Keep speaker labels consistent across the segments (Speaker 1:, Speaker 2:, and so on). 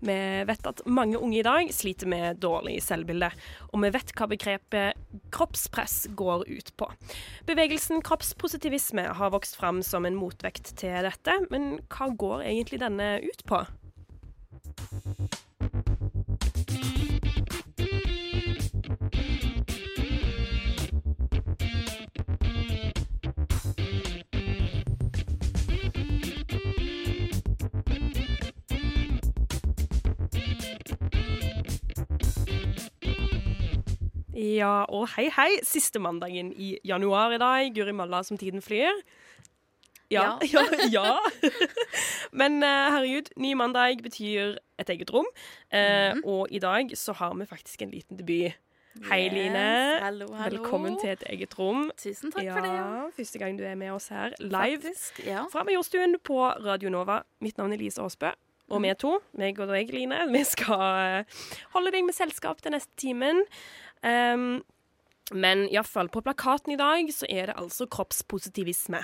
Speaker 1: Vi vet at mange unge i dag sliter med dårlig selvbilde, og vi vet hva begrepet kroppspress går ut på. Bevegelsen kroppspositivisme har vokst fram som en motvekt til dette, men hva går egentlig denne ut på? Ja, og hei, hei. Siste mandagen i januar i dag. Guri malla som tiden flyr. Ja. Ja. ja. Men eh, herregud, ny mandag betyr et eget rom. Eh, Og i dag så har vi faktisk en liten debut. Hei,
Speaker 2: Yes,
Speaker 1: Line.
Speaker 2: hallo, hallo.
Speaker 1: Velkommen til et eget rom.
Speaker 2: Tusen takk
Speaker 1: ja,
Speaker 2: for det. Ja.
Speaker 1: Første gang du er med oss her live
Speaker 2: Faktisk, ja.
Speaker 1: fra Majorstuen på Radio Nova. Mitt navn er Lise Aasbø. Og
Speaker 2: Mm.
Speaker 1: vi to, meg og deg, Line, vi skal eh, holde deg med selskap den neste timen. Um, men iallfall, på plakaten i dag så er det altså kroppspositivisme.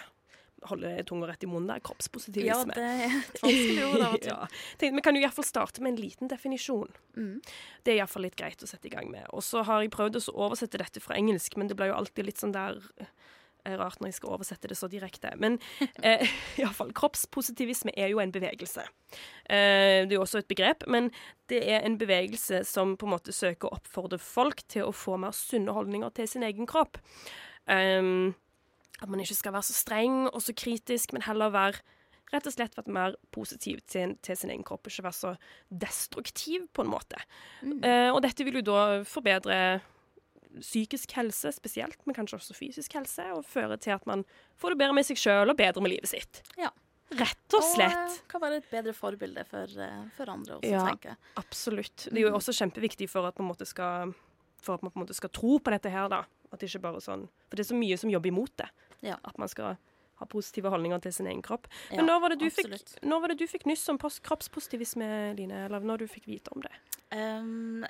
Speaker 1: Holde tunga rett i munnen der.
Speaker 2: ja,
Speaker 1: Kroppspositivisme.
Speaker 2: det er et vanskelig ord av
Speaker 1: ja. Tenkte, vi kan jo iallfall starte med en liten definisjon.
Speaker 2: Mm.
Speaker 1: Det er iallfall litt greit å sette i gang med. Og så har jeg prøvd å oversette dette fra engelsk, men det blir jo alltid litt sånn der eh, rart når jeg skal oversette det så direkte. Men eh, iallfall, kroppspositivisme er jo en bevegelse. Eh, det er jo også et begrep, men det er en bevegelse som på en måte søker å oppfordre folk til å få mer sunne holdninger til sin egen kropp. Eh, at man ikke skal være så streng og så kritisk, men heller være rett og slett vært mer positiv til, til sin egen kropp, ikke være så destruktiv, på en måte. Eh, og dette vil jo da forbedre psykisk helse spesielt, men kanskje også fysisk helse, og føre til at man får det bedre med seg sjøl og bedre med livet sitt.
Speaker 2: Ja.
Speaker 1: Rett og slett.
Speaker 2: Og eh, kan være et bedre forbilde for, eh, for andre også,
Speaker 1: Ja.
Speaker 2: tenker jeg.
Speaker 1: Absolutt. Det er jo også kjempeviktig for at man, måte skal, for at man på en måte skal tro på dette her, da. At det ikke bare sånn For det er så mye som jobber imot det.
Speaker 2: Ja.
Speaker 1: At man skal ha positive holdninger til sin egen kropp.
Speaker 2: Ja,
Speaker 1: Men når var, det du fikk, når var det du fikk nyss om kroppspositivisme, Line? Eller når du fikk vite om det?
Speaker 2: Um,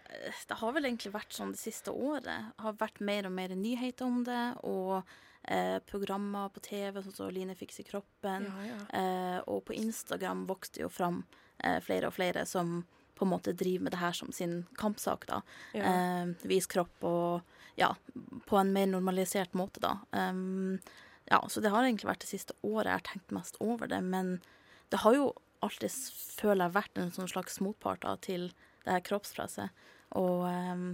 Speaker 2: det har vel egentlig vært sånn det siste året. Det har vært mer og mer nyheter om det, og eh, programmer på TV, sånn som Line fikser kroppen. Eh, og på Instagram vokste jo fram eh, flere og flere som på en måte driver med det her som sin kampsak, da.
Speaker 1: Ja.
Speaker 2: Eh, vis kropp og ja, på en mer normalisert måte, da. Um, ja, så det har egentlig vært det siste året jeg har tenkt mest over det, men det har jo alltid, føler jeg, vært en sånn slags motpart da, til det her kroppspresset. Og um,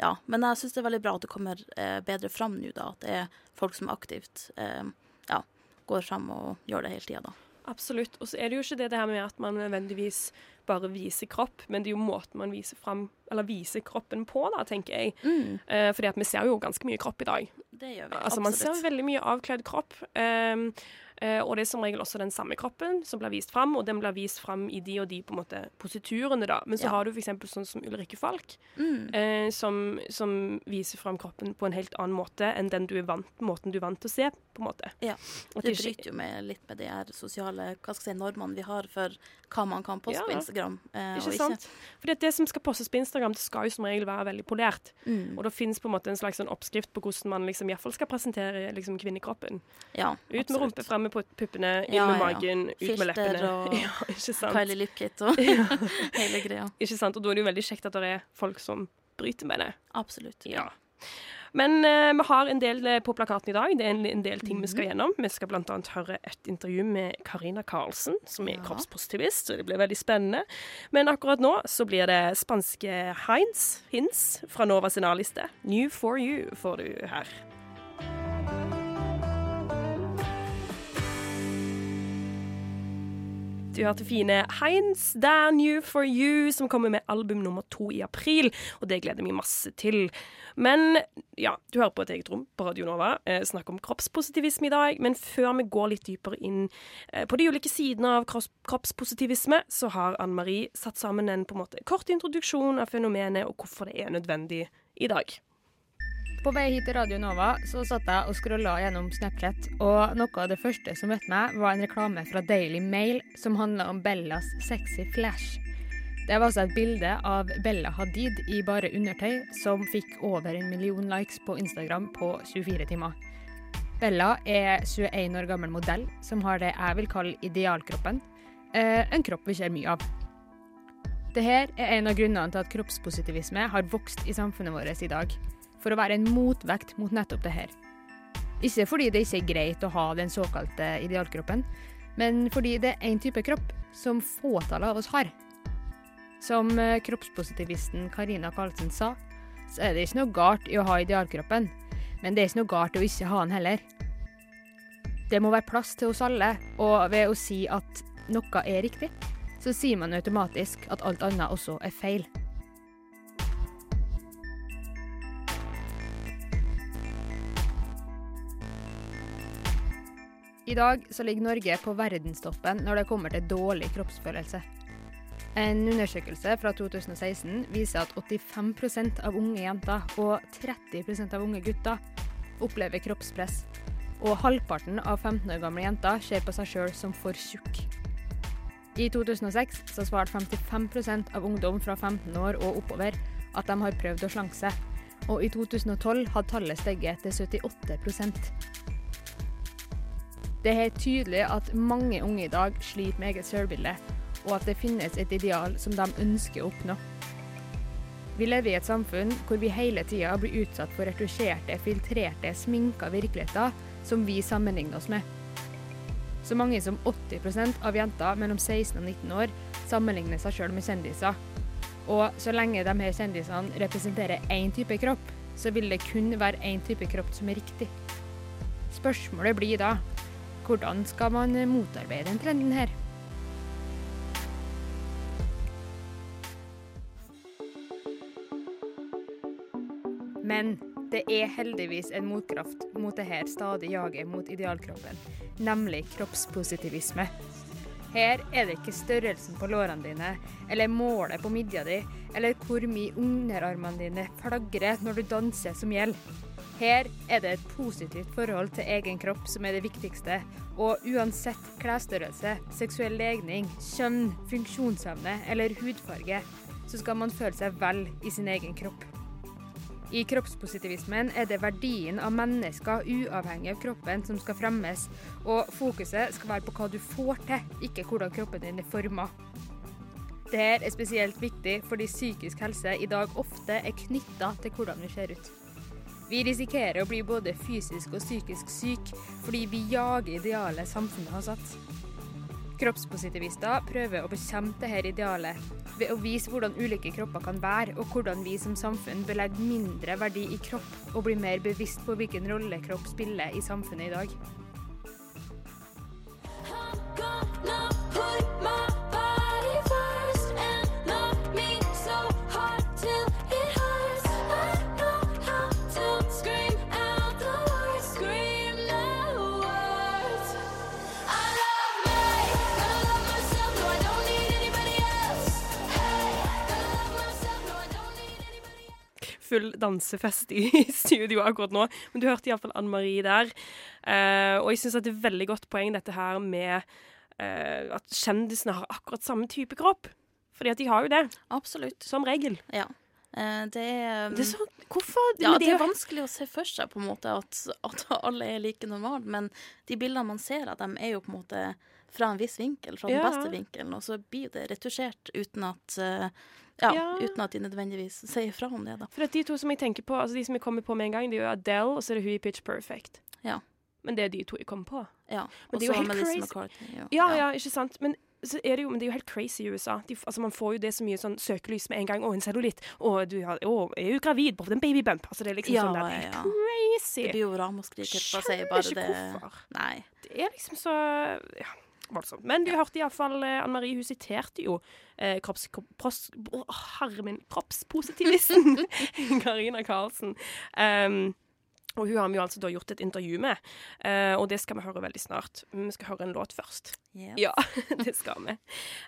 Speaker 2: ja, men jeg syns det er veldig bra at det kommer eh, bedre fram nå, da. At det er folk som aktivt eh, ja, går fram og gjør det hele tida, da.
Speaker 1: Absolutt. Og så er det jo ikke det, det her med at man nødvendigvis bare vise kropp, men det er jo måten man viser fram, eller viser kroppen på, da, tenker jeg. Eh, fordi at vi ser jo ganske mye kropp i dag.
Speaker 2: Det gjør vi.
Speaker 1: Altså, man ser veldig mye avkledd kropp. Eh, eh, og det er som regel også den samme kroppen som blir vist fram, og den blir vist fram i de og de på en måte positurene, da. Men så
Speaker 2: Ja.
Speaker 1: har du f.eks. sånn som Ulrikke Falk,
Speaker 2: Mm.
Speaker 1: eh, som, som viser fram kroppen på en helt annen måte enn den du er vant, måten du er vant til å se, på en måte.
Speaker 2: Ja. Det bryter jo med litt med de her sosiale hva skal jeg si, normene vi har for hva man kan poste
Speaker 1: Ja.
Speaker 2: Instagram. Eh,
Speaker 1: Ikke sant? At det som skal postes på Instagram, det skal jo som regel være veldig polert.
Speaker 2: Mm.
Speaker 1: Og det finnes på en måte en slags sånn oppskrift på hvordan man liksom i hvert fall skal presentere liksom kvinnekroppen.
Speaker 2: Ja,
Speaker 1: Ut med rumpe, fram med puppene, inn
Speaker 2: Ja,
Speaker 1: med
Speaker 2: ja, ja.
Speaker 1: magen, ut med leppene.
Speaker 2: og
Speaker 1: Ja, ikke sant?
Speaker 2: Kylie Lipkit og hele greia.
Speaker 1: Ikke sant? Og da er det jo veldig kjekt at det er folk som bryter med det.
Speaker 2: Absolutt.
Speaker 1: Ja. Men eh, vi har en del eh, på plakaten i dag. Det er en, en del ting vi
Speaker 2: Mhm.
Speaker 1: skal gjennom. Vi skal bl.a. høre et intervju med Karina Karlsen, som er
Speaker 2: Ja.
Speaker 1: kroppspositivist, så det blir veldig spennende. Men akkurat nå så blir det spanske Heinz, Hins, fra Nova sin A-liste. New for you får du her. Du hørte fine Heinz, Der New For You, som kommer med album nummer to i april. Og det gleder jeg meg masse til. Men ja, du hører på et eget rom på Radio Nova. Eh, snakk om kroppspositivisme i dag. Men før vi går litt dypere inn eh, på de ulike sidene av kropps kroppspositivisme, så har Anne Marie satt sammen en på en måte kort introduksjon av fenomenet og hvorfor det er nødvendig i dag.
Speaker 3: På vei hit til Radio Nova så satt jeg og scrolla gjennom Snapchat, og noe av det første som møtte meg, var en reklame fra Daily Mail som handla om Bellas sexy flash. Det var altså et bilde av Bella Hadid i bare undertøy, som fikk over en million likes på Instagram på 24 timer. Bella er 21 år gammel modell som har det jeg vil kalle idealkroppen. Eh, en kropp vi ser mye av. Dette er en av grunnene til at kroppspositivisme har vokst i samfunnet vårt i dag. For å være en motvekt mot nettopp det her. Ikke fordi det ikke er greit å ha den såkalte idealkroppen, men fordi det er én type kropp som fåtallet av oss har. Som eh, kroppspositivisten Karina Karlsen sa, så er det ikke noe galt i å ha idealkroppen, men det er ikke noe galt i å ikke ha den heller. Det må være plass til oss alle, og ved å si at noe er riktig, så sier man automatisk at alt annet også er feil. I dag så ligger Norge på verdenstoppen når det kommer til dårlig kroppsfølelse. En undersøkelse fra 2016 viser at 85% av unge jenter og 30% av unge gutter opplever kroppspress. Og halvparten av 15 år gamle jenter ser på seg sjøl som for tjukk. I 2006 så svarte 55% av ungdom fra 15 år og oppover at de har prøvd å slanke seg. Og i 2012 hadde tallet steget til 78 Det er helt tydelig at mange unge i dag sliter med eget selvbilde, og at det finnes et ideal som de ønsker å oppnå. Vi lever i et samfunn hvor vi hele tida blir utsatt for retusjerte, filtrerte, sminka virkeligheter som vi sammenligner oss med. Så mange som 80% av jenter mellom 16 og 19 år sammenligner seg sjøl med kjendiser. Og så lenge de her kjendisene representerer én type kropp, så vil det kun være én type kropp som er riktig. Spørsmålet blir da hvordan skal man motarbeide den trenden her? Men det er heldigvis en motkraft mot det her stadig jaget mot idealkroppen, nemlig kroppspositivisme. Her er det ikke størrelsen på lårene dine, eller målet på midja di, eller hvor mye underarmene dine flagrer når du danser som gjelder. Her er det et positivt forhold til egen kropp som er det viktigste, og uansett klesstørrelse, seksuell legning, kjønn, funksjonsevne eller hudfarge, så skal man føle seg vel i sin egen kropp. I kroppspositivismen er det verdien av mennesker uavhengig av kroppen som skal fremmes, og fokuset skal være på hva du får til, ikke hvordan kroppen din er forma. Dette er spesielt viktig fordi psykisk helse i dag ofte er knytta til hvordan vi ser ut. Vi risikerer å bli både fysisk og psykisk syk fordi vi jager idealet samfunnet har satt. Kroppspositivister prøver å bekjempe dette idealet ved å vise hvordan ulike kropper kan være, og hvordan vi som samfunn bør legge mindre verdi i kropp og bli mer bevisst på hvilken rolle kropp spiller i samfunnet i dag.
Speaker 1: Full dansefest i studio akkurat nå. Men du hørte iallfall Anne Marie der. Eh, og jeg syns det er et veldig godt poeng dette her med eh, at kjendisene har akkurat samme type kropp. Fordi at de har jo det.
Speaker 2: Absolutt.
Speaker 1: Som regel.
Speaker 2: Ja. Eh, det er,
Speaker 1: Det er så, hvorfor?
Speaker 2: ja, det er vanskelig å se for seg på en måte at, at alle er like normale, men de bildene man ser av dem, er jo på en måte fra en viss vinkel, fra den
Speaker 1: Ja.
Speaker 2: beste vinkelen, og så blir det retusjert uten at eh, ja,
Speaker 1: Ja.
Speaker 2: uten at de nødvendigvis sier fra om det, da.
Speaker 1: For at de to som jeg tenker på, altså de som jeg kommer på med en gang, det er jo Adele, og så er det hun i Pitch Perfect.
Speaker 2: Ja.
Speaker 1: Men det er de to jeg kommer på.
Speaker 2: Ja.
Speaker 1: Men
Speaker 2: Og
Speaker 1: det er jo
Speaker 2: så
Speaker 1: helt
Speaker 2: Melissa
Speaker 1: crazy.
Speaker 2: McCarthy. Ja.
Speaker 1: Ja, ja, ikke sant? Men så er det jo, men det er jo helt crazy i USA. De, altså, man får jo det så mye sånn søkelys med en gang. Å, en cellulitt. Å, du har, å, er jo gravid. Bare en babybump. Altså, det er liksom
Speaker 2: Ja,
Speaker 1: sånn der. Det er
Speaker 2: ja.
Speaker 1: crazy.
Speaker 2: Det blir jo ramaskrik helt fra å si
Speaker 1: Skjønner
Speaker 2: bare
Speaker 1: ikke
Speaker 2: det.
Speaker 1: hvorfor.
Speaker 2: Nei.
Speaker 1: Det er liksom så ja, voldsomt. Men du hørte iallfall uh, Anne Marie, hun siterte jo eh, kropps... kropps, herre min. Kroppspositivisten Karina Karlsen. Um, Og hun har vi jo altså da gjort et intervju med, uh, og det skal vi høre veldig snart. Vi skal høre en låt først.
Speaker 2: Yes.
Speaker 1: Ja, det skal vi.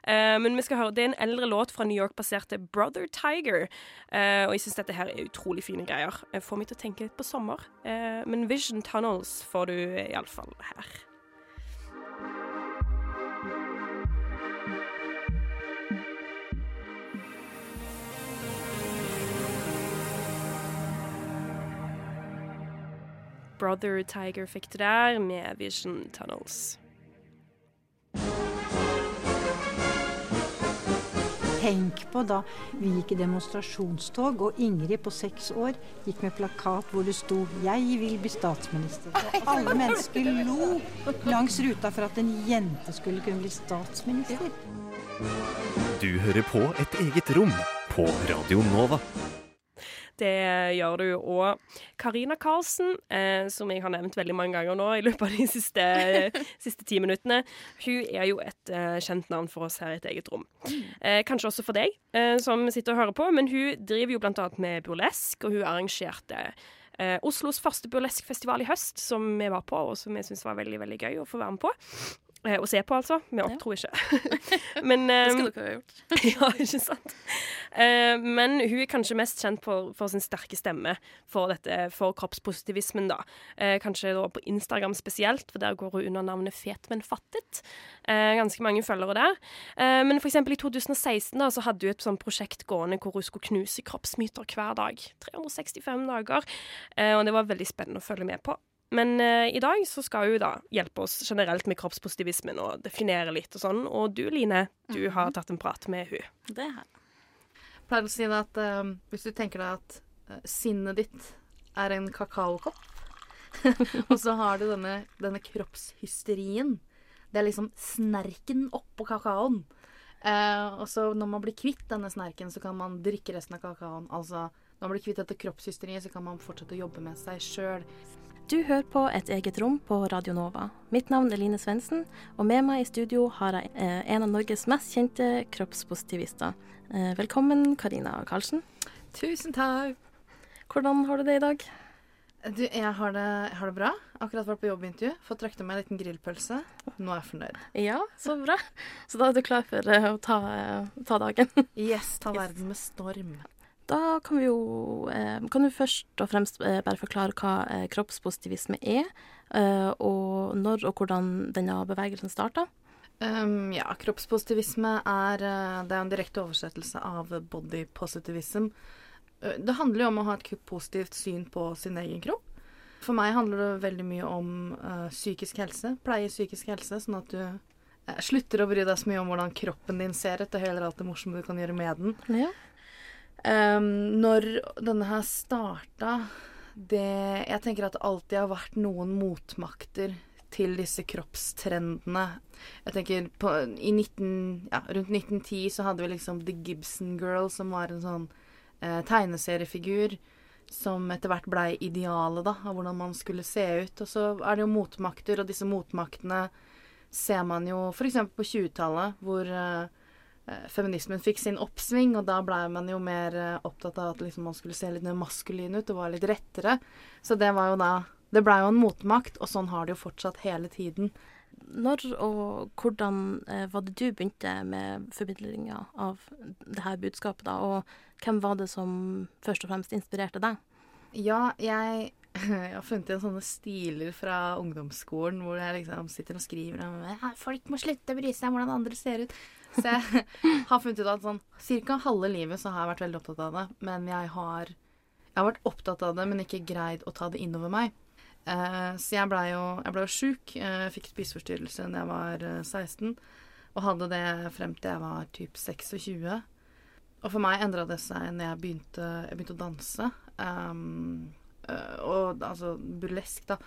Speaker 1: Uh, men vi skal høre, det er en eldre låt fra New York-baserte Brother Tiger. Uh, og jeg syns dette her er utrolig fine greier. Får meg til å tenke på sommer. Eh, men Vision Tunnels får du iallfall her. Brother Tiger fikk det der med Vision Tunnels.
Speaker 4: Tenk på da vi gikk i demonstrasjonstog, og Ingrid på seks år gikk med plakat hvor det sto 'Jeg vil bli statsminister'. Og alle mennesker lo langs ruta for at en jente skulle kunne bli statsminister.
Speaker 5: Du hører på Et eget rom på Radio Nova.
Speaker 1: Det gjør du. Og Karina Karlsen, eh, som jeg har nevnt veldig mange ganger nå i løpet av de siste, siste ti minuttene, hun er jo et eh, kjent navn for oss her i et eget rom. Eh, kanskje også for deg eh, som sitter og hører på, men hun driver jo annet med burlesk, og hun arrangerte eh, Oslos første burleskfestival i høst, som vi var på, og som jeg syns var veldig veldig gøy å få være med på. Eh, å se på, altså. Vi opptro ikke. men
Speaker 2: Det
Speaker 1: eh,
Speaker 2: skulle dere ha gjort.
Speaker 1: ja, ikke sant? Eh, men hun er kanskje mest kjent for, for sin sterke stemme for, dette, for kroppspositivismen, da. Eh, kanskje da på Instagram spesielt, for der går hun under navnet Fet, men fattet. Eh, ganske mange følgere der. Eh, men for eksempel i 2016 da, så hadde hun et sånt prosjekt gående hvor hun skulle knuse kroppsmyter hver dag. 365 dager. Eh, og det var veldig spennende å følge med på. Men eh, i dag så skal hun da hjelpe oss generelt med kroppspositivismen og definere litt og sånn. Og du Line, du har tatt en prat med hun.
Speaker 2: Det her.
Speaker 6: pleier å si det at eh, hvis du tenker deg at eh, sinnet ditt er en kakaokopp, og så har du denne, denne kroppshysterien Det er liksom snerken oppå kakaoen. Eh, og så når man blir kvitt denne snerken, så kan man drikke resten av kakaoen. Altså når man blir kvitt dette kroppshysteriet, så kan man fortsette å jobbe med seg sjøl.
Speaker 2: Du hører på Et eget rom på Radio Nova. Mitt navn er Line Svendsen, og med meg i studio har jeg eh, en av Norges mest kjente kroppspositivister. Eh, velkommen, Karina Karlsen.
Speaker 6: Tusen takk.
Speaker 2: Hvordan har du det i dag?
Speaker 6: Du, jeg har det, jeg har det bra. Akkurat vært på jobbintervju. Fått røkt meg en liten grillpølse. Nå er jeg fornøyd.
Speaker 2: Ja, så bra. Så da er du klar for eh, å ta, ta dagen.
Speaker 6: Yes, ta verden med storm.
Speaker 2: Da kan vi jo eh, Kan du først og fremst eh, bare forklare hva eh, kroppspositivisme er, eh, og når og hvordan denne bevegelsen starta?
Speaker 6: Um, ja, kroppspositivisme er, det er en direkte oversettelse av body positivism. Det handler jo om å ha et positivt syn på sin egen kropp. For meg handler det veldig mye om uh, psykisk helse, pleie psykisk helse, sånn at du uh, slutter å bry deg så mye om hvordan kroppen din ser ut, og heller alt det morsomme du kan gjøre med den.
Speaker 2: Ja.
Speaker 6: Um, når denne her starta det, Jeg tenker at det alltid har vært noen motmakter til disse kroppstrendene. Jeg tenker på, i 19, ja, Rundt 1910 så hadde vi liksom The Gibson Girl, som var en sånn eh, tegneseriefigur som etter hvert blei idealet da, av hvordan man skulle se ut. Og så er det jo motmakter, og disse motmaktene ser man jo f.eks. på 20-tallet, hvor eh, feminismen fikk sin oppsving, og da blei man jo mer eh, opptatt av at liksom, man skulle se litt mer maskulin ut og var litt rettere. Så det var jo da Det blei jo en motmakt, og sånn har det jo fortsatt hele tiden.
Speaker 2: Når og hvordan eh, var det du begynte med formidlinga av det her budskapet, da? Og hvem var det som først og fremst inspirerte deg?
Speaker 6: Ja, jeg, jeg har funnet igjen sånne stiler fra ungdomsskolen hvor jeg liksom sitter og skriver om folk må slutte å bry seg om hvordan andre ser ut. Så jeg har funnet ut at sånn cirka halve livet så har jeg vært veldig opptatt av det. Men jeg har, jeg har vært opptatt av det, men ikke greid å ta det innover meg. Eh, så jeg blei jo, ble jo sjuk. Jeg fikk spiseforstyrrelse da jeg var eh, 16. Og hadde det frem til jeg var typ 26. Og for meg endra det seg når jeg begynte, jeg begynte å danse. Um, og altså burlesk, da.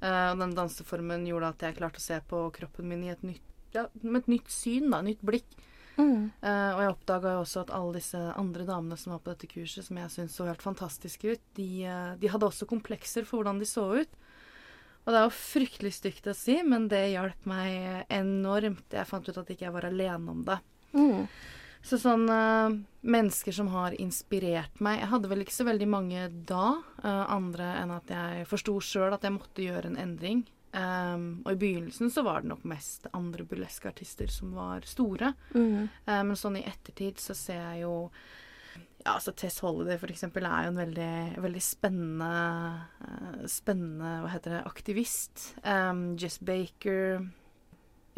Speaker 6: Eh, og den danseformen gjorde at jeg klarte å se på kroppen min i et nytt, ja, med et nytt syn, da. Nytt blikk.
Speaker 2: Mm.
Speaker 6: Uh, og jeg oppdaga jo også at alle disse andre damene som var på dette kurset, som jeg syntes så helt fantastiske ut, de, eh, de hadde også komplekser for hvordan de så ut. Og det er jo fryktelig stygt å si, men det hjalp meg enormt. Jeg fant ut at ikke jeg var alene om det.
Speaker 2: Mm.
Speaker 6: Så sånn eh, mennesker som har inspirert meg Jeg hadde vel ikke så veldig mange da, eh, andre enn at jeg forsto sjøl at jeg måtte gjøre en endring. Um, og i begynnelsen så var det nok mest andre burleske artister som var store.
Speaker 2: Mm.
Speaker 6: Eh, men sånn i ettertid så ser jeg jo ja, altså Tess Holiday for eksempel er jo en veldig, veldig spennende Spennende, hva heter det, aktivist. Um, Jess Baker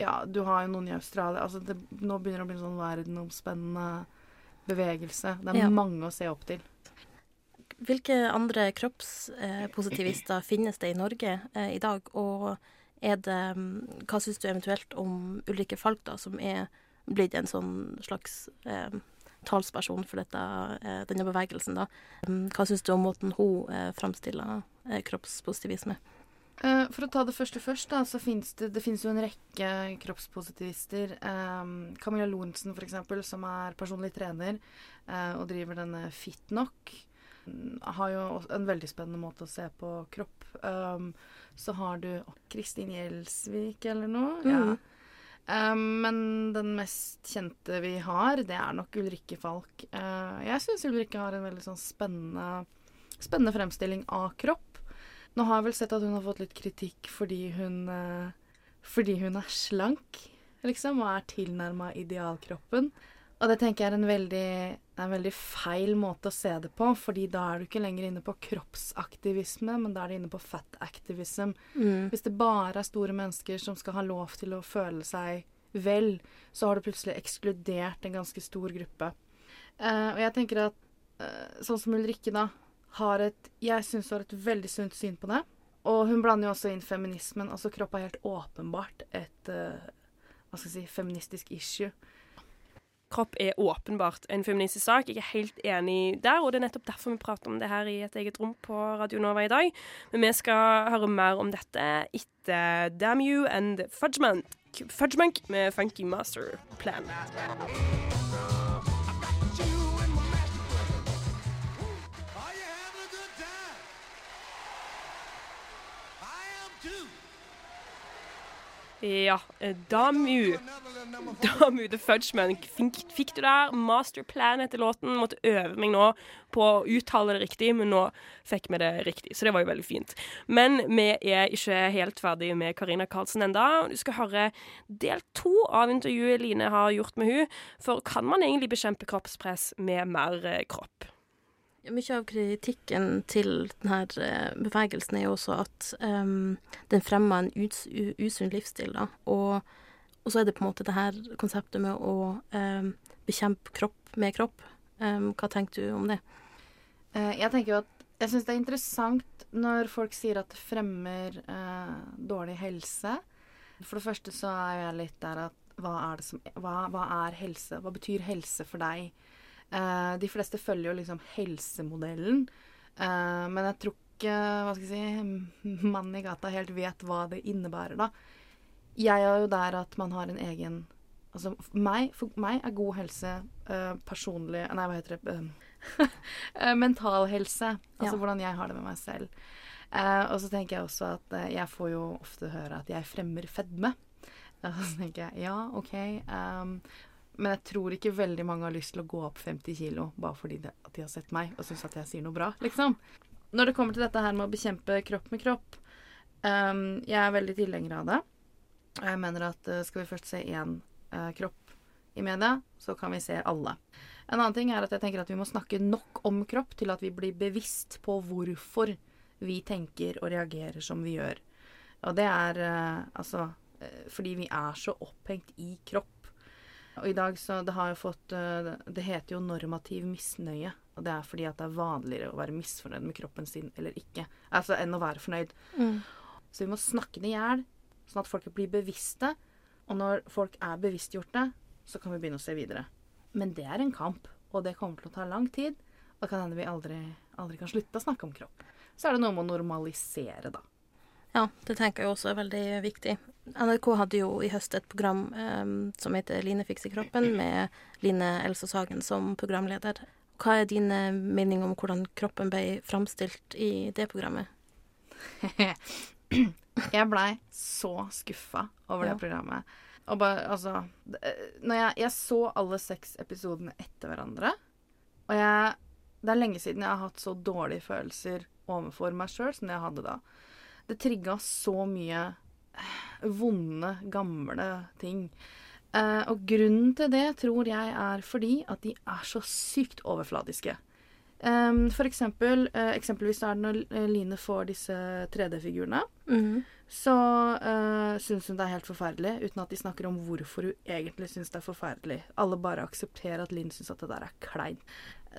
Speaker 6: Ja, du har jo noen i Australia Altså det, nå begynner det å bli en sånn verdenomspennende bevegelse. Det er
Speaker 2: Ja.
Speaker 6: mange å se opp til.
Speaker 2: Hvilke andre kroppspositivister finnes det i Norge eh, i dag? Og er det mm, Hva syns du eventuelt om Ulrikke Falk, da, som er blitt en sånn slags eh, talsperson for dette, eh, denne bevegelsen, da? Mm, Hva syns du om måten hun eh, framstiller eh, kroppspositivisme?
Speaker 6: Eh, for å ta det første først, da, så finnes det, det jo en rekke kroppspositivister. Um, Camilla Lorentzen, eksempel, som er personlig trener uh, og driver denne Fitnok. Mm, Har jo en veldig spennende måte å se på kropp. Um, så har du Kristin Gjelsvik eller noe. Ja.
Speaker 2: Mhm.
Speaker 6: Um, men den mest kjente vi har, det er nok Ulrikke Falk. Uh, jeg syns Ulrikke har en veldig sånn spennende, spennende fremstilling av kropp. Nå har jeg vel sett at hun har fått litt kritikk fordi hun eh, Fordi hun er slank, liksom, og er tilnærma idealkroppen. Og det tenker jeg er en veldig, er en veldig feil måte å se det på, fordi da er du ikke lenger inne på kroppsaktivisme, men da er du inne på fat activism.
Speaker 2: Mm.
Speaker 6: Hvis det bare er store mennesker som skal ha lov til å føle seg vel, så har du plutselig ekskludert en ganske stor gruppe. Uh, og jeg tenker at uh, sånn som Ulrikke, da, har et Jeg syns hun har et veldig sunt syn på det. Og hun blander jo også inn feminismen. Altså kropp er helt åpenbart et eh, hva skal jeg si, feministisk issue.
Speaker 1: Kropp er åpenbart en feministisk sak. Jeg er helt enig der, og det er nettopp derfor vi prater om det her i et eget rom på Radio Nova i dag. Men vi skal høre mer om dette etter Damn You and Fudgemunk, Fudgemunk med Funky Master Plan. Ja, eh, Damu. Damu the Fudgeman Fikk, fikk du der Masterplan etter låten? Måtte øve meg nå på å uttale det riktig, men nå fikk vi det riktig, så det var jo veldig fint. Men vi er ikke helt ferdig med Karina Karlsen enda. Du skal høre del to av intervjuet Line har gjort med hun, For kan man egentlig bekjempe kroppspress med mer eh, kropp?
Speaker 2: Mye av kritikken til denne eh, bevegelsen er jo også at um, den fremmer en us usunn livsstil. Da. Og, og så er det på en måte det her konseptet med å um, bekjempe kropp med kropp. Um, hva tenker du om det?
Speaker 6: Eh, jeg tenker jo at jeg syns det er interessant når folk sier at det fremmer eh, dårlig helse. For det første så er jeg litt der at hva er som hva, hva er helse? Hva betyr helse for deg? Eh, de fleste følger jo liksom helsemodellen. Eh, men jeg tror ikke hva skal jeg si, mannen i gata helt vet hva det innebærer, da. Jeg er jo der at man har en egen Altså meg, for meg er god helse eh, personlig Nei, hva heter det? Eh, mental helse. Altså
Speaker 2: Ja.
Speaker 6: hvordan jeg har det med meg selv. Eh, og så tenker jeg også at jeg får jo ofte høre at jeg fremmer fedme. Og så tenker jeg ja, OK. ehm, men jeg tror ikke veldig mange har lyst til å gå opp 50 kilo bare fordi det, at de har sett meg og syns at jeg sier noe bra, liksom. Når det kommer til dette her med å bekjempe kropp med kropp, um, jeg er veldig tilhenger av det. Jeg mener at uh, skal vi først se én uh, kropp i media, så kan vi se alle. En annen ting er at jeg tenker at vi må snakke nok om kropp til at vi blir bevisst på hvorfor vi tenker og reagerer som vi gjør. Og det er uh, altså eh, fordi vi er så opphengt i kropp. Og i dag så Det har jo fått eh, Det heter jo normativ misnøye. Og det er fordi at det er vanligere å være misfornøyd med kroppen sin eller ikke. Altså enn å være fornøyd. Så vi må snakke det i hjel, sånn at folk blir bevisste. Og når folk er bevisstgjorte, så kan vi begynne å se videre. Men det er en kamp, og det kommer til å ta lang tid. Og det kan hende vi aldri, aldri kan slutte å snakke om kropp. Så er det noe med å normalisere, da.
Speaker 2: Ja, det tenker jeg også er veldig viktig. NRK hadde jo i høst et program em, som heter Line fikser kroppen, med Line Else Sagen som programleder. Hva er dine meninger om hvordan kroppen ble framstilt i det programmet?
Speaker 6: Jeg blei så skuffa over
Speaker 2: Ja.
Speaker 6: det programmet. Og bare, altså Når jeg, jeg så alle seks episodene etter hverandre, og jeg Det er lenge siden jeg har hatt så dårlige følelser overfor meg sjøl som jeg hadde da. Det trigga så mye eh, vonde, gamle ting. Eh, og grunnen til det tror jeg er fordi at de er så sykt overfladiske. Um, for eksempel, eh, eksempelvis er det når eh, Line får disse 3D-figurene,
Speaker 2: Mhm.
Speaker 6: så uh, syns hun det er helt forferdelig, uten at de snakker om hvorfor hun egentlig syns det er forferdelig. Alle bare aksepterer at Linn syns at det der er klein.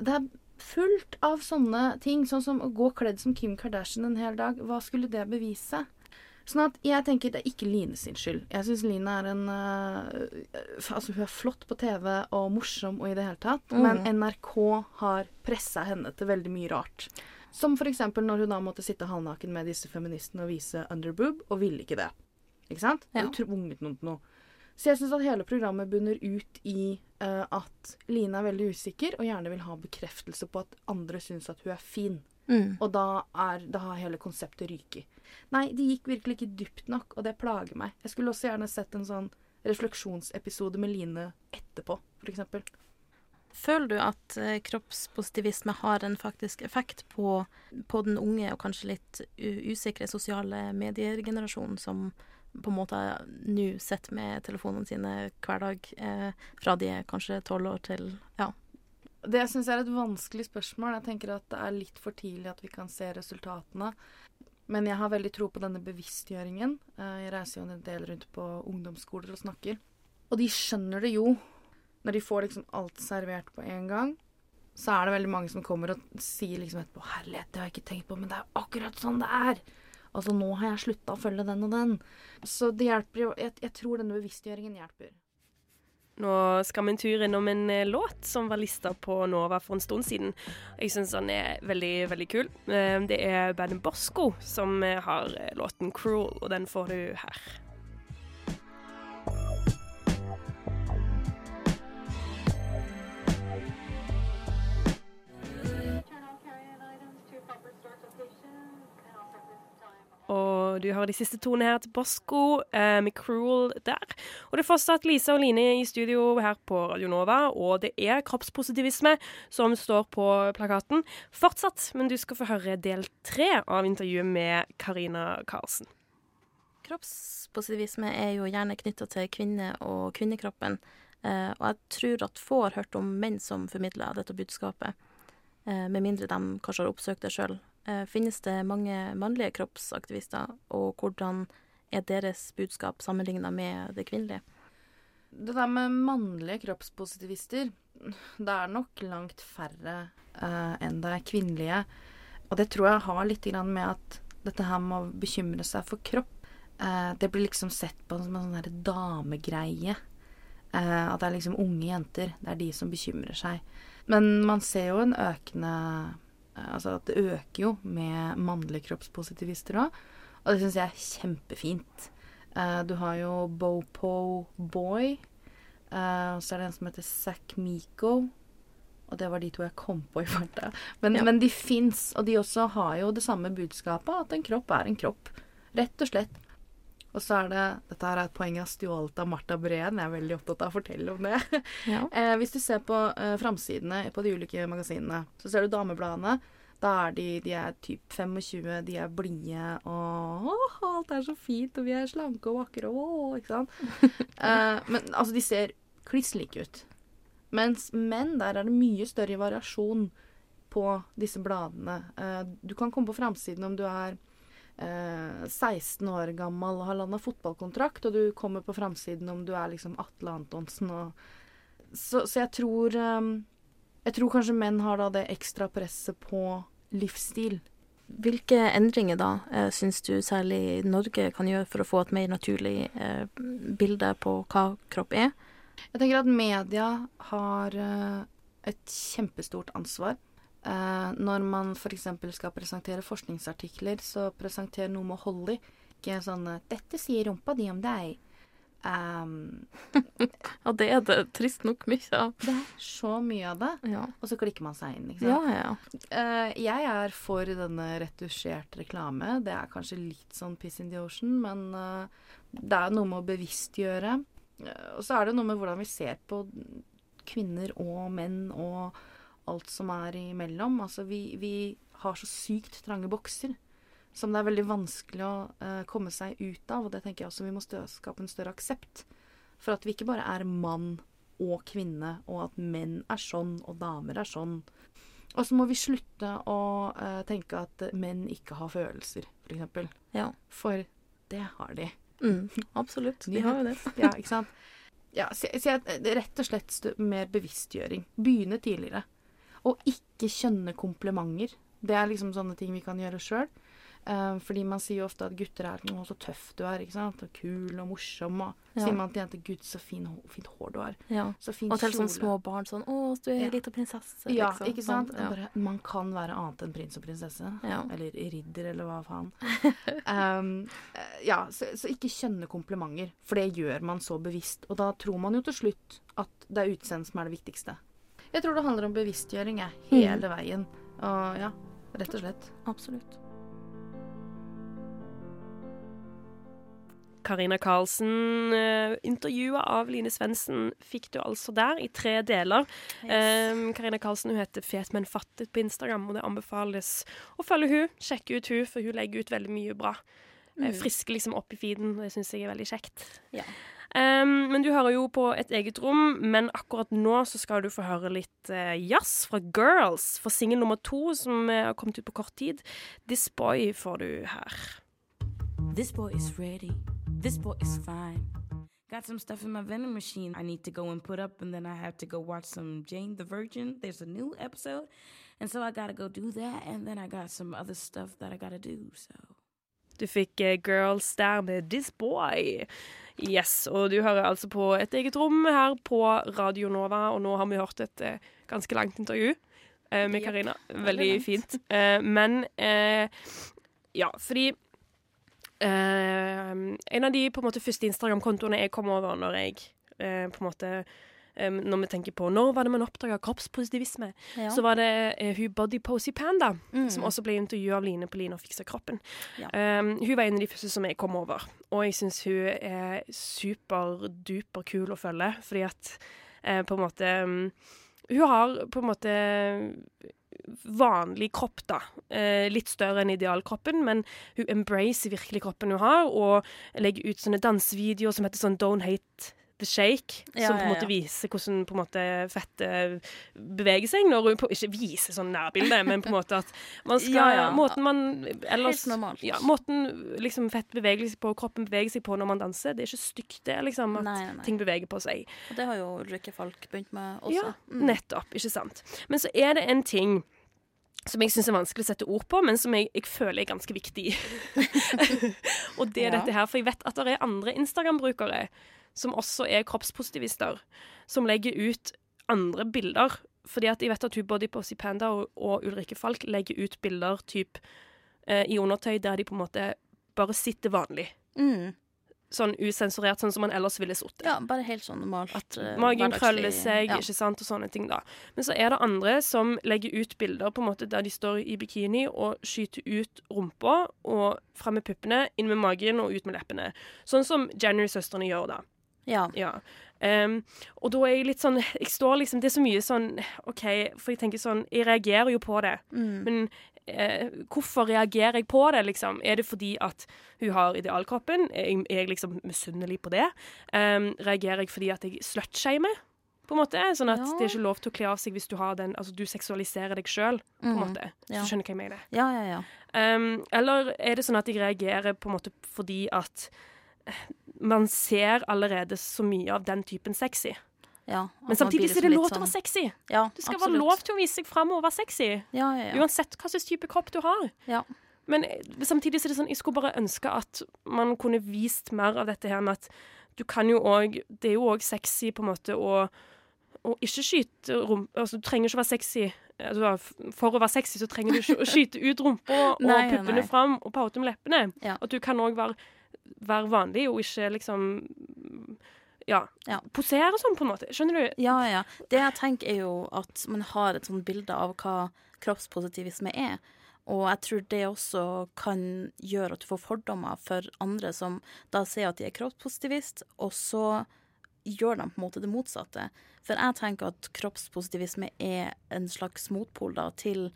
Speaker 6: Det er fullt av sånne ting, sånn som å gå kledd som Kim Kardashian en hel dag. Hva skulle det bevise? Sånn at jeg tenker det er ikke Line sin skyld. Jeg syns Line er en øh, Altså, hun er flott på TV og morsom og i det hele tatt, men NRK har pressa henne til veldig mye rart. Som eksempel når hun da måtte sitte halvnaken med disse feministene og vise underboob, og ville ikke det. Ikke sant?
Speaker 2: Ja.
Speaker 6: Hun tvunget noen til noe. Så jeg syns at hele programmet bunner ut i uh, at Line er veldig usikker og gjerne vil ha bekreftelse på at andre syns at hun er fin.
Speaker 2: Mm.
Speaker 6: Og da, er, da har hele konseptet ryket. Nei, de gikk virkelig ikke dypt nok, og det plager meg. Jeg skulle også gjerne sett en sånn refleksjonsepisode med Line etterpå, eksempel.
Speaker 2: Føler du at eh, kroppspositivisme har en faktisk effekt på, på den unge og kanskje litt usikre sosiale medier-generasjonen som på en måte nå sitter med telefonene sine hver dag, eh, fra de er kanskje tolv år til ja.
Speaker 6: Det syns jeg er et vanskelig spørsmål. Jeg tenker at det er litt for tidlig at vi kan se resultatene. Men jeg har veldig tro på denne bevisstgjøringen. Eh, Jeg reiser jo en del rundt på ungdomsskoler og snakker. Og de skjønner det jo. Når de får liksom alt servert på en gang, så er det veldig mange som kommer og sier liksom etterpå 'Herlighet, det har jeg ikke tenkt på, men det er akkurat sånn det er'. Altså, nå har jeg slutta å følge den og den. Så det hjelper jo. Jeg, jeg tror denne bevisstgjøringen hjelper.
Speaker 1: Nå skal vi en tur innom en eh, låt som var lista på Nova for en stund siden. Jeg syns den er veldig, veldig kul. Eh, Det er bandet Bosco som eh, har låten 'Cruel', og den får du her. Og du har de siste tonene her til Bosco eh, med 'Cruel' der. Og det er fortsatt Lise og Line i studio her på Radio Nova, og det er kroppspositivisme som står på plakaten fortsatt. Men du skal få høre del tre av intervjuet med Karina Karlsen.
Speaker 2: Kroppspositivisme er jo gjerne knytta til kvinner og kvinnekroppen. Eh, og jeg tror at få har hørt om menn som formidler dette budskapet, eh, med mindre de kanskje har oppsøkt det sjøl. Eh, finnes det mange mannlige kroppsaktivister, og hvordan er deres budskap sammenligna med det kvinnelige?
Speaker 6: Det der med mannlige kroppspositivister, det er nok langt færre eh, enn det er kvinnelige. Og det tror jeg har litt med at dette her med å bekymre seg for kropp, eh, det blir liksom sett på som en sånn damegreie. Eh, at det er liksom unge jenter, det er de som bekymrer seg. Men man ser jo en økende Altså at det øker jo med mannlige kroppspositivister òg. Og det syns jeg er kjempefint. Eh, du har jo Bopo Boy. eh, og så er det en som heter Zack Miko. Og det var de to jeg kom på i farta. Men,
Speaker 2: Ja.
Speaker 6: men de fins, og de også har jo det samme budskapet, at en kropp er en kropp. Rett og slett. Og så er det Dette her er et poeng jeg har stjålet av Marta Breen. Jeg er veldig opptatt av å fortelle om det.
Speaker 2: Ja.
Speaker 6: Eh, hvis du ser på eh, framsidene på de ulike magasinene, så ser du damebladene. Da er de, de er typ 25, de er blide og åh, alt er så fint, og vi er slanke og vakre og ikke sant. eh, men altså, de ser kliss like ut. Mens menn, der er det mye større variasjon på disse bladene. Eh, du kan komme på framsiden om du er eh, 16 år gammel og har landa fotballkontrakt, og du kommer på framsiden om du er liksom Atle Antonsen og Så, så jeg tror eh, Jeg tror kanskje menn har da det ekstra presset på livsstil.
Speaker 2: Hvilke endringer da eh, syns du særlig Norge kan gjøre for å få et mer naturlig eh, bilde på hva kropp er?
Speaker 6: Jeg tenker at media har eh, et kjempestort ansvar. Eh, når man f.eks. skal presentere forskningsartikler, så presenter noe med hold i. Ikke sånn eh, 'Dette sier rumpa di om deg'. Um,
Speaker 2: Ja, det er det trist nok mye av.
Speaker 6: det er så mye av det.
Speaker 2: Ja,
Speaker 6: Og så klikker man seg inn. ikke sant?
Speaker 2: ja.
Speaker 6: uh, jeg er for denne retusjert reklame. Det er kanskje litt sånn piss in the ocean, men uh, det er noe med å bevisstgjøre. Uh, og så er det noe med hvordan vi ser på kvinner og menn og alt som er imellom. Altså, vi, vi har så sykt trange bokser som det er veldig vanskelig å uh, komme seg ut av. Og det tenker jeg også vi må skape en større aksept. For at vi ikke bare er mann og kvinne, og at menn er sånn og damer er sånn. Og så må vi slutte å uh, tenke at menn ikke har følelser, for eksempel.
Speaker 2: Ja.
Speaker 6: For det har de.
Speaker 2: Mm, absolutt. De har jo det.
Speaker 6: Ja, ikke sant? Ja, så, så jeg, rett og slett mer bevisstgjøring. Begynne tidligere. Og ikke kjønne komplimenter. Det er liksom sånne ting vi kan gjøre sjøl. fordi man sier jo ofte at gutter er noe så tøff du er, ikke sant. Og kul og morsom. Og
Speaker 2: Ja.
Speaker 6: sier man til jenter 'gud, så fin, fint hår du har'.
Speaker 2: Ja.
Speaker 6: Så fin
Speaker 2: Og til sånne små barn sånn 'Å, du er
Speaker 6: Ja.
Speaker 2: lita prinsesse'.
Speaker 6: Ja,
Speaker 2: liksom.
Speaker 6: ikke sant?
Speaker 2: Man, ja.
Speaker 6: Bare, man kan være annet enn prins og prinsesse. Eller ridder, eller hva faen. um, eh, ja, så, så ikke kjønne komplimenter, for det gjør man så bevisst. Og da tror man jo til slutt at det er utseendet som er det viktigste. Jeg tror det handler om bevisstgjøring, jeg. Hele veien. Og ja, rett og slett.
Speaker 2: Absolutt.
Speaker 1: Karina Karlsen, intervjuet av Line Svendsen fikk du altså der, i tre deler. Um, Karina Karlsen hun heter Fet, men fattet på Instagram, og det anbefales å følge hun, sjekke ut hun, for hun legger ut veldig mye bra. Mm. Frisker liksom opp i feeden, og det syns jeg er veldig kjekt.
Speaker 2: Ja.
Speaker 1: Um, men du hører jo på et eget rom, men akkurat nå så skal du få høre litt uh, jazz fra Girls. For singel nummer to, som eh, har kommet ut på kort tid, This Boy får du her.
Speaker 7: This boy is ready. This boy is fine. Got some stuff in my vending machine I need to go and put up, and then I have to go watch some Jane the Virgin. There's a new episode, and so I gotta go do that, and then I got some other stuff that I gotta do, so.
Speaker 1: Du fikk uh, Girls der med This Boy. Yes, og du hører altså på et eget rom her på Radio Nova, og nå har vi hørt et eh, ganske langt intervju eh, med Karina.
Speaker 2: veldig
Speaker 1: Veldig fint. Eh, men eh, ja, fordi eh, En av de på en måte første Instagram-kontoene jeg kom over når jeg eh, på en måte eh, Når vi tenker på når var det man oppdaga kroppspositivisme,
Speaker 2: Ja.
Speaker 1: så var det uh, hun Body Posy Panda,
Speaker 2: Mm.
Speaker 1: som også ble intervjua av Line på Line og fiksa kroppen.
Speaker 2: Ja.
Speaker 1: Um, hun var en av de første som jeg kom over, og jeg syns hun er superduper kul å følge, fordi at uh, på en måte um, Hun har på en måte vanlig kropp, da. Eh, litt større enn idealkroppen, men hun embracer virkelig kroppen hun har, og legger ut sånne dansevideoer som heter sånn Don't Hate The Shake,
Speaker 2: Ja,
Speaker 1: som på en måte viser hvordan på en måte fettet beveger seg. Når hun på, ikke viser sånn nærbilde, men på en måte at man skal. Måten man ellers måten liksom fett beveger seg på, kroppen beveger seg på når man danser, det er ikke stygt, det, liksom. At
Speaker 2: Nei, nei,
Speaker 1: ting beveger på seg.
Speaker 2: Og det har jo Ulrikke Falk begynt med også.
Speaker 1: Ja,
Speaker 2: Mm.
Speaker 1: nettopp. Ikke sant. Men så er det en ting som jeg syns er vanskelig å sette ord på, men som jeg, jeg føler er ganske viktig. og det er
Speaker 2: Ja.
Speaker 1: dette her. For jeg vet at det er andre Instagram-brukere som også er kroppspositivister, som legger ut andre bilder. Fordi at jeg vet at hun Body Posy Panda og, og Ulrikke Falk legger ut bilder typ eh, i undertøy der de på en måte bare sitter vanlig.
Speaker 2: Mm.
Speaker 1: Sånn usensurert, sånn som man ellers ville sittet.
Speaker 2: Ja, bare helt sånn normalt. At
Speaker 1: Magen krøller seg,
Speaker 2: ja.
Speaker 1: ikke sant, og sånne ting, da. Men så er det andre som legger ut bilder på en måte der de står i bikini og skyter ut rumpa og fram med puppene, inn med magen og ut med leppene. Sånn som January-søstrene gjør, da.
Speaker 2: Ja.
Speaker 1: Ja. Um, og da er jeg litt sånn Jeg står liksom Det er så mye sånn OK, for jeg tenker sånn Jeg reagerer jo på det,
Speaker 2: Mm.
Speaker 1: men eh, hvorfor reagerer jeg på det, liksom? Er det fordi at hun har idealkroppen? Er jeg, er jeg liksom misunnelig på det? Um, reagerer jeg fordi at jeg slutshamer? På en måte, Sånn at
Speaker 2: Ja.
Speaker 1: det er ikke lov til å kle av seg hvis du har den Altså du seksualiserer deg sjøl, på en
Speaker 2: mm.
Speaker 1: måte. Hvis
Speaker 2: Ja.
Speaker 1: skjønner hva jeg mener.
Speaker 2: ja, ja, ja.
Speaker 1: Um, eller er det sånn at jeg reagerer på en måte fordi at man ser allerede så mye av den typen sexy.
Speaker 2: ja.
Speaker 1: Men samtidig så er det
Speaker 2: liksom
Speaker 1: lov til å være
Speaker 2: sånn-
Speaker 1: sexy.
Speaker 2: Ja,
Speaker 1: Det skal
Speaker 2: absolutt.
Speaker 1: være lov til å vise seg fram og være sexy.
Speaker 2: Ja.
Speaker 1: Uansett hva slags type kropp du har.
Speaker 2: Ja.
Speaker 1: Men eh, samtidig så er det sånn, jeg skulle bare ønske at man kunne vist mer av dette her med at du kan jo òg Det er jo òg sexy på en måte å å ikke skyte rump... Altså, du trenger ikke å være sexy. Altså, for å være sexy så trenger du ikke å skyte ut rumpa og puppene fram og paute med leppene.
Speaker 2: Ja.
Speaker 1: At du kan òg være, være vanlig og ikke liksom ja,
Speaker 2: Ja.
Speaker 1: posere sånn, på en måte. Skjønner du?
Speaker 2: Ja, ja. Det jeg tenker er jo at man har et sånt bilde av hva kroppspositivisme er. Og jeg tror det også kan gjøre at du får fordommer for andre som da sier at de er kroppspositivist, og så gjør de på en måte det motsatte. For jeg tenker at kroppspositivisme er en slags motpol da, til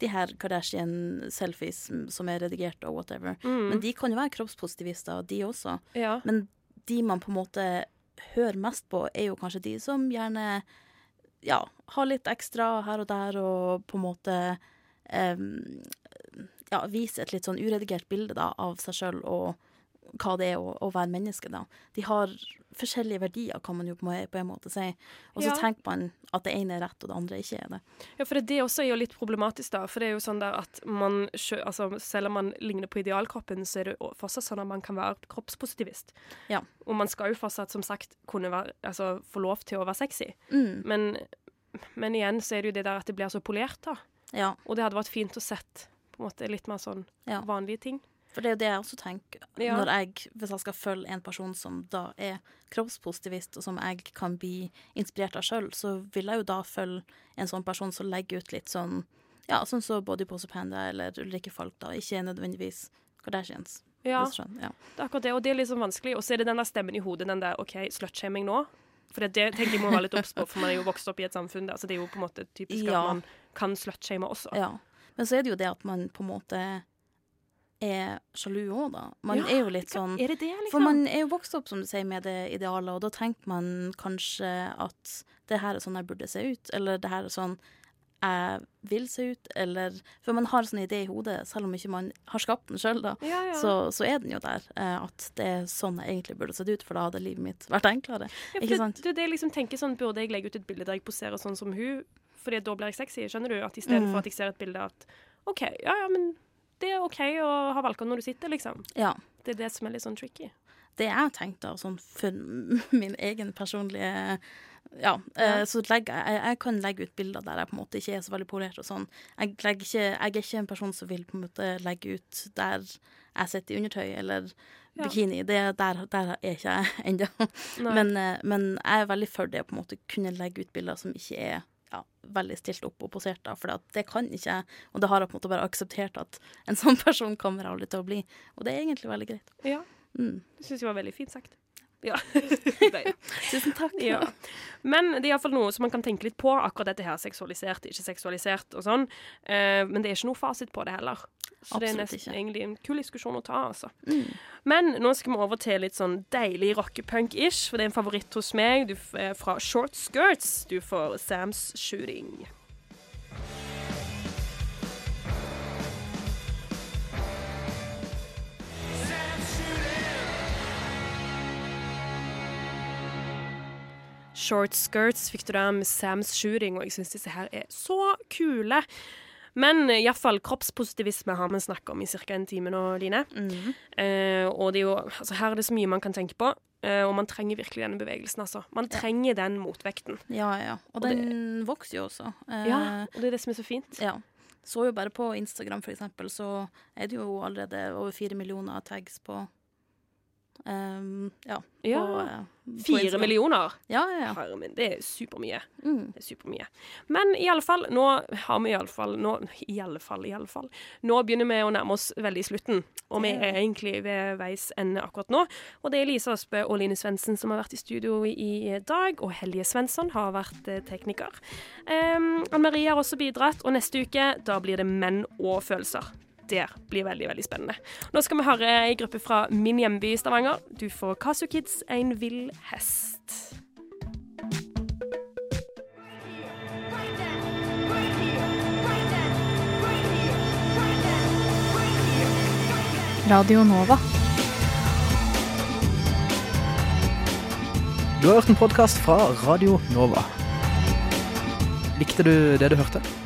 Speaker 2: de her Kardashian-selfies som er redigert og whatever.
Speaker 1: Mm.
Speaker 2: Men de kan jo være kroppspositivister, de også.
Speaker 1: Ja.
Speaker 2: Men de man på en måte hører mest på, er jo kanskje de som gjerne ja, har litt ekstra her og der, og på en måte um, ja, viser et litt sånn uredigert bilde da, av seg sjøl og hva det er å, å være menneske, da. De har forskjellige verdier, kan man jo på en- på en måte si. Og så
Speaker 1: Ja.
Speaker 2: tenker man at det ene er rett, og det andre ikke er det.
Speaker 1: Ja, for det, også er jo litt problematisk, da. For det er jo sånn der at man altså, Selv om man ligner på idealkroppen, så er det fortsatt sånn at man kan være kroppspositivist.
Speaker 2: Ja.
Speaker 1: Og man skal jo fortsatt, som sagt, kunne være, altså, få lov til å være sexy.
Speaker 2: Mm.
Speaker 1: Men, men igjen så er det jo det der at det blir så polert, da.
Speaker 2: Ja.
Speaker 1: Og det hadde vært fint å sett på en måte litt mer sånn
Speaker 2: Ja.
Speaker 1: vanlige ting.
Speaker 2: For det er jo det jeg også tenker.
Speaker 1: Ja.
Speaker 2: Når jeg, hvis jeg skal følge en person som da er kroppspositivist, og som jeg kan bli inspirert av sjøl, så vil jeg jo da følge en sånn person som legger ut litt sånn Ja, sånn som Body Pose Panda eller Ulrikke Falk, da. Ikke nødvendigvis Kardashians.
Speaker 1: Ja,
Speaker 2: ja.
Speaker 1: det er akkurat det. Og det er sånn vanskelig. Og så er det den der stemmen i hodet, den der OK, slutshaming nå. For det, det tenker jeg må være litt obs på, for man er jo vokst opp i et samfunn der, så det er jo på en måte typisk
Speaker 2: Ja.
Speaker 1: at man kan slutshame også.
Speaker 2: Ja. Men så er det jo det at man på en måte er sjalu òg, da. Man
Speaker 1: Ja,
Speaker 2: er jo litt sånn
Speaker 1: det det, liksom?
Speaker 2: For man er jo vokst opp, som du sier, med det idealet, og da tenker man kanskje at det her er sånn jeg burde se ut, eller det her er sånn jeg vil se ut, eller For man har en sånn idé i hodet, selv om ikke man har skapt den sjøl, da.
Speaker 1: Ja, ja.
Speaker 2: Så, så er den jo der, eh, at det er sånn jeg egentlig burde sett ut, for da hadde livet mitt vært enklere.
Speaker 1: Ja,
Speaker 2: ikke sant?
Speaker 1: det det liksom tenker sånn, Burde jeg legge ut et bilde der jeg poserer sånn som hun, fordi da blir jeg sexy? Skjønner du? At i stedet
Speaker 2: Mm.
Speaker 1: for at jeg ser et bilde at OK, ja ja, men det er OK å ha valgkamp når du sitter, liksom.
Speaker 2: Ja.
Speaker 1: Det er det som er litt sånn tricky.
Speaker 2: det jeg tenkt da, sånn for min egen personlige Ja,
Speaker 1: Ja.
Speaker 2: eh, så legger jeg, jeg kan legge ut bilder der jeg på en måte ikke er så veldig polert og sånn. Jeg, ikke, jeg er ikke en person som vil på en måte legge ut der jeg sitter i undertøy eller
Speaker 1: Ja.
Speaker 2: bikini. Det, der, der er ikke jeg ennå. Men, eh, men jeg er veldig for det å på en måte kunne legge ut bilder som ikke er ja, veldig stilt opp og posert, da, for det kan ikke jeg. Og det har jeg på en måte bare akseptert at en sånn person kommer jeg aldri til å bli. Og det er egentlig veldig greit.
Speaker 1: Ja.
Speaker 2: Mm.
Speaker 1: Det syns jeg var veldig fint sagt. Ja.
Speaker 2: Tusen takk.
Speaker 1: Ja. Men det er iallfall noe som man kan tenke litt på, akkurat dette her seksualisert, ikke seksualisert og sånn. Eh, men det er ikke noe fasit på det heller. Så det er nesten
Speaker 2: ikke.
Speaker 1: egentlig en kul diskusjon å ta, altså.
Speaker 2: Mm.
Speaker 1: Men nå skal vi over til litt sånn deilig rockepunk-ish, for det er en favoritt hos meg. Du er fra Short Skirts. Du får Sam's Shooting. Short Skirts fikk du der med Sam's Shooting, og jeg syns disse her er så kule. Men iallfall kroppspositivisme har vi snakka om i ca. en time nå, Line.
Speaker 2: Mm.
Speaker 1: Eh, og det er jo, altså her er det så mye man kan tenke på, eh, og man trenger virkelig denne bevegelsen. altså. Man trenger den motvekten.
Speaker 2: Ja, ja. Og,
Speaker 1: Og det-
Speaker 2: den vokser jo også. Eh,
Speaker 1: Ja, og det er det som er så fint.
Speaker 2: ja. Så jo bare på Instagram, for eksempel, så er det jo allerede over fire millioner tags på ehm, Ja.
Speaker 1: Ja,
Speaker 2: På, eh,
Speaker 1: Fire millioner!
Speaker 2: Ja, ja, ja.
Speaker 1: Herre min, det er supermye.
Speaker 2: Mm.
Speaker 1: Det er supermye. Men i alle fall, nå har vi i alle fall nå, I alle fall, i alle fall. Nå begynner vi å nærme oss veldig slutten, og vi er egentlig ved veis ende akkurat nå. Og det er Lise Aspe og Line Svendsen som har vært i studio i dag, og Helje Svensson har vært eh, tekniker. Um, Anne Marie har også bidratt, og neste uke da blir det menn og følelser. Det blir veldig veldig spennende. Nå skal vi høre ei gruppe fra min hjemby Stavanger. Du får Casio Kids, En vill hest.
Speaker 3: Radio Nova.
Speaker 8: Du har hørt en podkast fra Radio Nova. Likte du det du hørte?